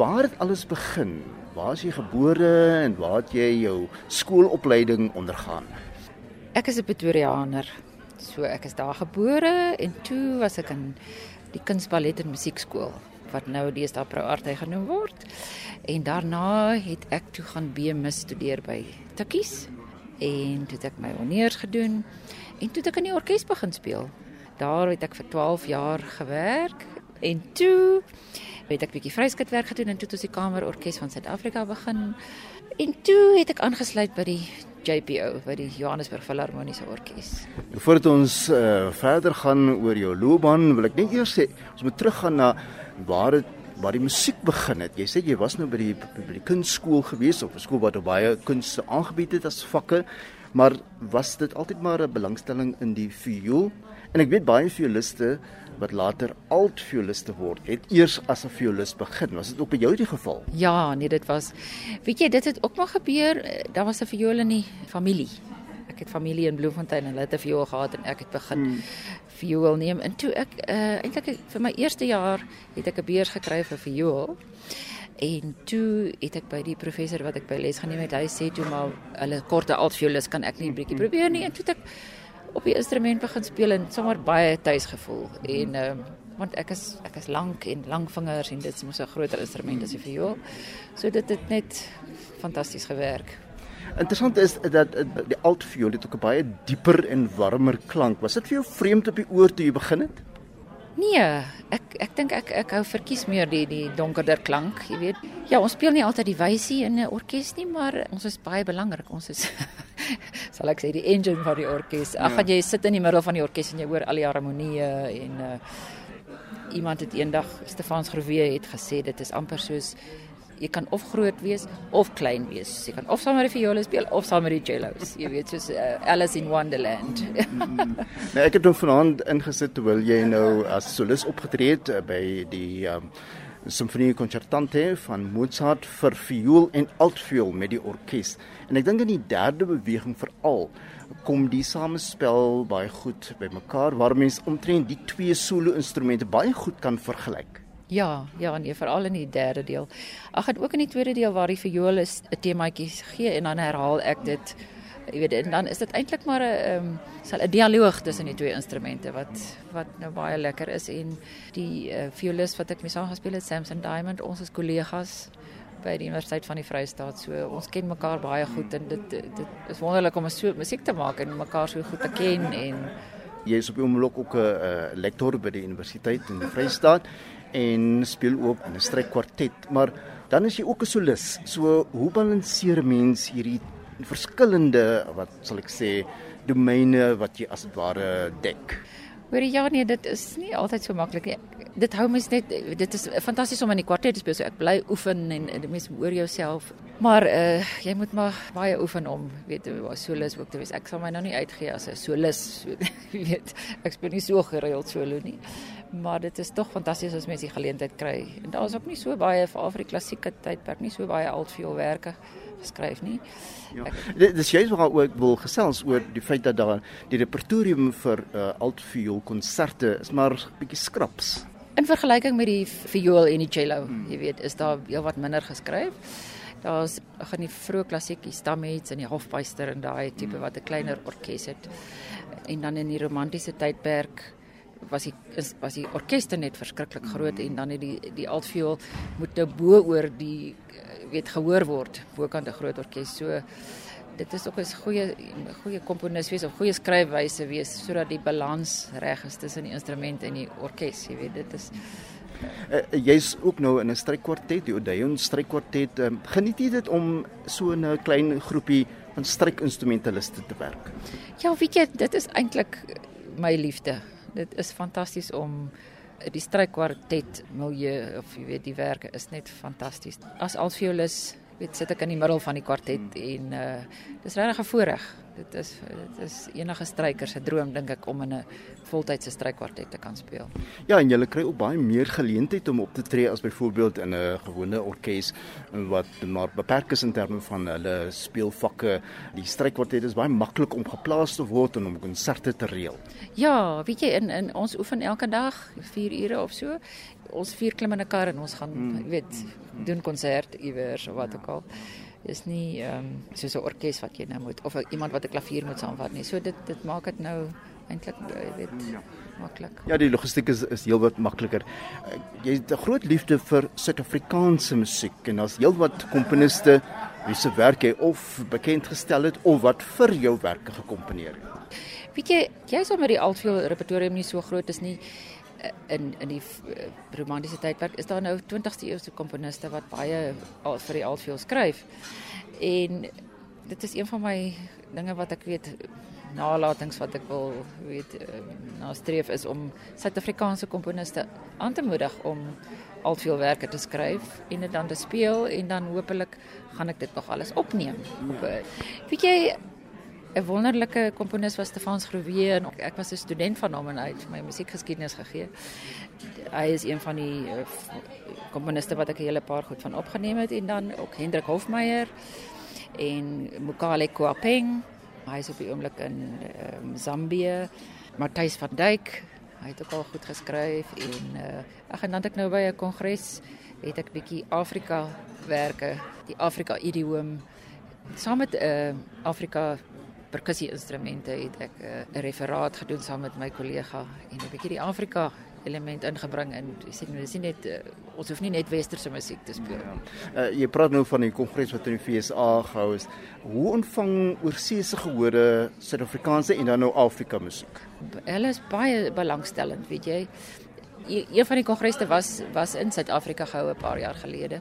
waar het alles begin? Waar is jy gebore en waar het jy jou skoolopleiding ondergaan? Ek is 'n Pretoriaaner. So ek is daar gebore en toe was ek in die kunsballet en musiekskool wat nou deesdae Pro Arte genoem word. En daarna het ek toe gaan BMus studeer by Tikkies en toe het ek my honeurs gedoen en toe het ek in die orkes begin speel. Daar het ek vir 12 jaar gewerk en toe het ek bietjie vryskutwerk gedoen en toe het ons die Kamerorkes van Suid-Afrika begin. En toe het ek aangesluit by die JPO, by die Johannesburg Filharmoniese Orkees. Voordat ons uh, verder gaan oor jou loopbaan, wil ek net eers sê ons moet teruggaan na waar dit waar die musiek begin het. Jy sê jy was nou by die by die kunstskool gewees of 'n skool wat baie kunste aangebied het as vakke, maar was dit altyd maar 'n belangstelling in die viool? En ek weet baie violiste wat later altvioliste word, het eers as 'n violis begin. Was dit ook by jou die geval? Ja, nee, dit was weet jy, dit het ook maar gebeur. Daar was 'n viool in die familie. Ek het familie in Bloemfontein en hulle het 'n viool gehad en ek het begin hmm. viool neem. En toe ek uh, eintlik vir my eerste jaar het ek 'n beurs gekry vir viool. En toe het ek by die professor wat ek by les geneem het, hy sê toe maar hulle korte altviolis kan ek nie 'n bietjie probeer nie. En toe het ek op die instrument begin speel en sommer baie tuis gevoel en ehm uh, want ek is ek is lank en lang vingers en dit is mos 'n groter instrument as die viool. So dit het net fantasties gewerk. Interessant is dat die altviool het ook 'n baie dieper en warmer klank. Was dit vir jou vreemd op die oor toe jy begin het? Nee, ek ek dink ek ek hou verkies meer die die donkerder klank, jy weet. Ja, ons speel nie altyd die wysie in 'n orkes nie, maar ons is baie belangrik. Ons is sal ek sê die engine van die orkes. Ag, ja. jy sit in die middel van die orkes en jy hoor al die harmonieë en uh iemand het eendag Stefans Groewe het gesê dit is amper soos jy kan of groot wees of klein wees. Jy kan of saam met die viole speel of saam met die cellos. Jy weet soos uh, Alice in Wonderland. nou ek het hom vanaand ingesit terwyl jy nou as solis opgetree het uh, by die um, Sinfonie Concertante van Mozart vir viool en altviool met die orkes. En ek dink in die derde beweging veral kom die samespel baie goed by mekaar waar mens omtrent die twee solo instrumente baie goed kan vergelyk. Ja, ja, nee, veral in die derde deel. Ag, en ook in die tweede deel waar die viool 'n temaatjie gee en dan herhaal ek dit. Jy weet, en dan is dit eintlik maar 'n ehm um, sal 'n dialoog tussen die twee instrumente wat wat nou baie lekker is en die uh, violis wat ek mee saam gespeel het, Samson Diamond, ons is kollegas by die Universiteit van die Vrystaat. So ons ken mekaar baie goed en dit dit is wonderlik om so musiek te maak en mekaar so goed te ken en jy is op die oomblik ook 'n uh, lektor by die Universiteit in die Vrystaat en speel ook in 'n strykkwartet, maar dan is jy ook 'n solis. So hoe balanseer mens hierdie verskillende wat sal ek sê domeine wat jy as ware dek? Hoor ja nee, dit is nie altyd so maklik nie. Dit hou mens net dit is fantasties om in die kwartet te speel. So ek bly oefen en, en mens hoor jouself. Maar uh jy moet maar baie oefen om weet hoe solis ook te wees. Ek sal my nou nie uitgee as 'n solis, weet. Ek speel nie so gereeld solo nie maar dit is tog fantasties as mens die geleentheid kry. En daar is ook nie so baie vir die klassieke tydperk nie so baie altvioolwerke geskryf nie. Ja. Dit is jy wat ook wil gesels oor die feit dat daar die repertorium vir uh, altviool konserte is maar bietjie skraps. In vergelyking met die viool en die cello, hmm. jy weet, is daar heel wat minder geskryf. Daar's gaan die vroeë klassiek, die stamhets en die hofmeister en daai tipe hmm. wat 'n kleiner orkes het. En dan in die romantiese tydperk was die is, was die orkeste net verskriklik groot en dan het die die altviool moet nou bo oor die weet gehoor word bokant 'n groot orkes so dit is ook 'n goeie goeie komponis wees of goeie skryfwyse wees sodat die balans reg is tussen die instrument en die orkes jy weet dit is uh, jy's ook nou in 'n strykkwartet die Odeon strykkwartet. Um, geniet jy dit om so 'n klein groepie van strykinstrumentaliste te werk? Ja weet jy dit is eintlik my liefde dit is fantasties om die strykwartet milieu of jy weet die werke is net fantasties. As alviolis weet sit ek in die middel van die kwartet en uh dis regtig 'n voorreg dit is dit is enige stryker se droom dink ek om in 'n voltydse strykkwartet te kan speel. Ja, en jy kry ook baie meer geleentheid om op te tree as byvoorbeeld in 'n gewone orkes wat maar beperk is in terme van hulle speelvakke. Die strykkwartet is baie maklik om geplaas te word en om konserte te reël. Ja, weet jy in in ons oefen elke dag 4 ure of so ons vier klim in 'n kar en ons gaan, mm. jy weet, doen konsert iewers of wat ja. ook al. Dis nie ehm um, soos 'n orkes wat jy nou moet of iemand wat 'n klavier moet saamvat nie. So dit dit maak dit nou eintlik jy weet ja. maklik. Ja, die logistiek is is heelwat makliker. Uh, jy het 'n groot liefde vir Suid-Afrikaanse musiek en daar's heelwat komponiste wie se werk jy of bekend gestel het of wat vir jou werke gekomponeer het. Weet jy, jy sou met die altveel repertorium nie so groot is nie eh, in in die uh, romantiese tydperk is daar nou 20ste eeuse komponiste wat baie al, vir die altveel skryf. En dit is een van my dinge wat ek weet nalatings wat ek wil weet uh, nastreef is om Suid-Afrikaanse komponiste aan te moedig om altvleelwerke te skryf en dit dan te speel en dan hopelik gaan ek dit nog alles opneem. Op, uh, weet jy 'n wonderlike komponis was Stefans Groewe en ek was 'n student van hom en hy het my musiekgeskiedenis gegee. Hy is een van die uh, komponiste wat ek 'n hele paar goed van opgeneem het en dan ook Hendrik Hofmeyer en Mukale Kwapeng Hy is op die oomblik in um, Zambië. Matthys van Duyk, hy het ook al goed geskryf en uh, ag en dan het ek nou by 'n kongres het ek bietjie Afrika werke, die Afrika idioom saam met 'n uh, eh, Afrika perkussie instrumente het ek eh, 'n uh, referaat gedoen saam met my kollega en 'n bietjie die Afrika element ingebring en sê nou dis nie net uh, ons hoef nie net westerse musiek te speel. Ja. Uh, jy praat nou van die kongres wat in die FSA gehou is. Hoe ontvang oorseese gehore Suid-Afrikaanse en dan nou Afrika musiek? Hulle is baie belangstellend, weet jy. E een van die kongresse was was in Suid-Afrika gehou 'n paar jaar gelede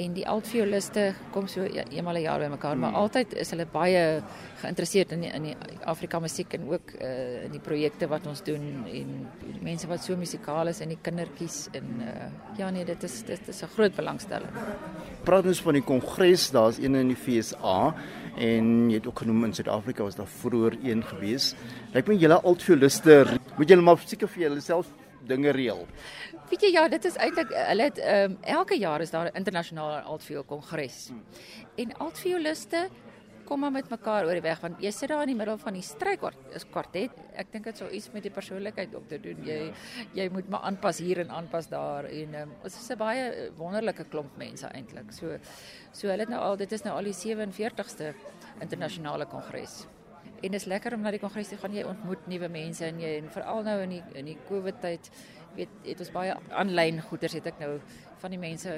en die altvioliste kom so ja, eenmal 'n jaar bymekaar, maar hmm. altyd is hulle baie geïnteresseerd in die, in die Afrika musiek en ook uh, in die projekte wat ons doen en mense wat so musikaal is en die kindertjies en uh, ja nee, dit is dit is 'n groot belangstelling. Praat ons van die kongres, daar's een in die FSA en jy het ook genoem in Suid-Afrika was daar vroeër een gewees. Lyk my julle altvioliste moet julle maar seker vir julleself dinge reël. Weet jy ja, dit is eintlik hulle het um, elke jaar is daar 'n internasionale altviool kongres. Hmm. En altvioliste kom maar met mekaar oor die weg want jy sit daar in die middel van die strykwartet. Ek dink dit sou iets met die persoonlikheid ook te doen. Jy ja. jy moet maar aanpas hier en aanpas daar en um, ons is 'n baie wonderlike klomp mense eintlik. So so hulle het nou al dit is nou al die 47ste internasionale kongres. En dit is lekker om na die kongres te gaan. Jy ontmoet nuwe mense en jy en veral nou in die in die Covid tyd weet het ons baie aanlyn goeders het ek nou van die mense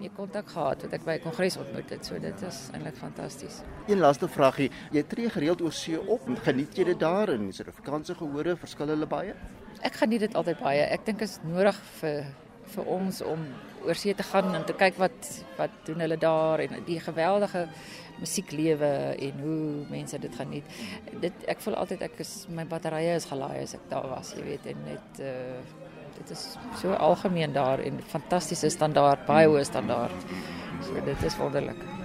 mee kontak gehad wat ek by 'n kongres ontmoet het. So dit is eintlik fantasties. Een laaste vragie. Jy tree gereeld oor see op. Geniet jy dit daar in Suid-Afrikaanse gehore? Verskil hulle baie? Ek geniet dit altyd baie. Ek dink dit is nodig vir vir ons om oor see te gaan en te kyk wat wat doen hulle daar en die geweldige musieklewe en hoe mense dit geniet. Dit ek voel altyd ek is my batterye is gelaai as ek daar was, jy weet, en net uh dit is so algemeen daar en fantastiese standaard, baie hoë standaard. So dit is wonderlik.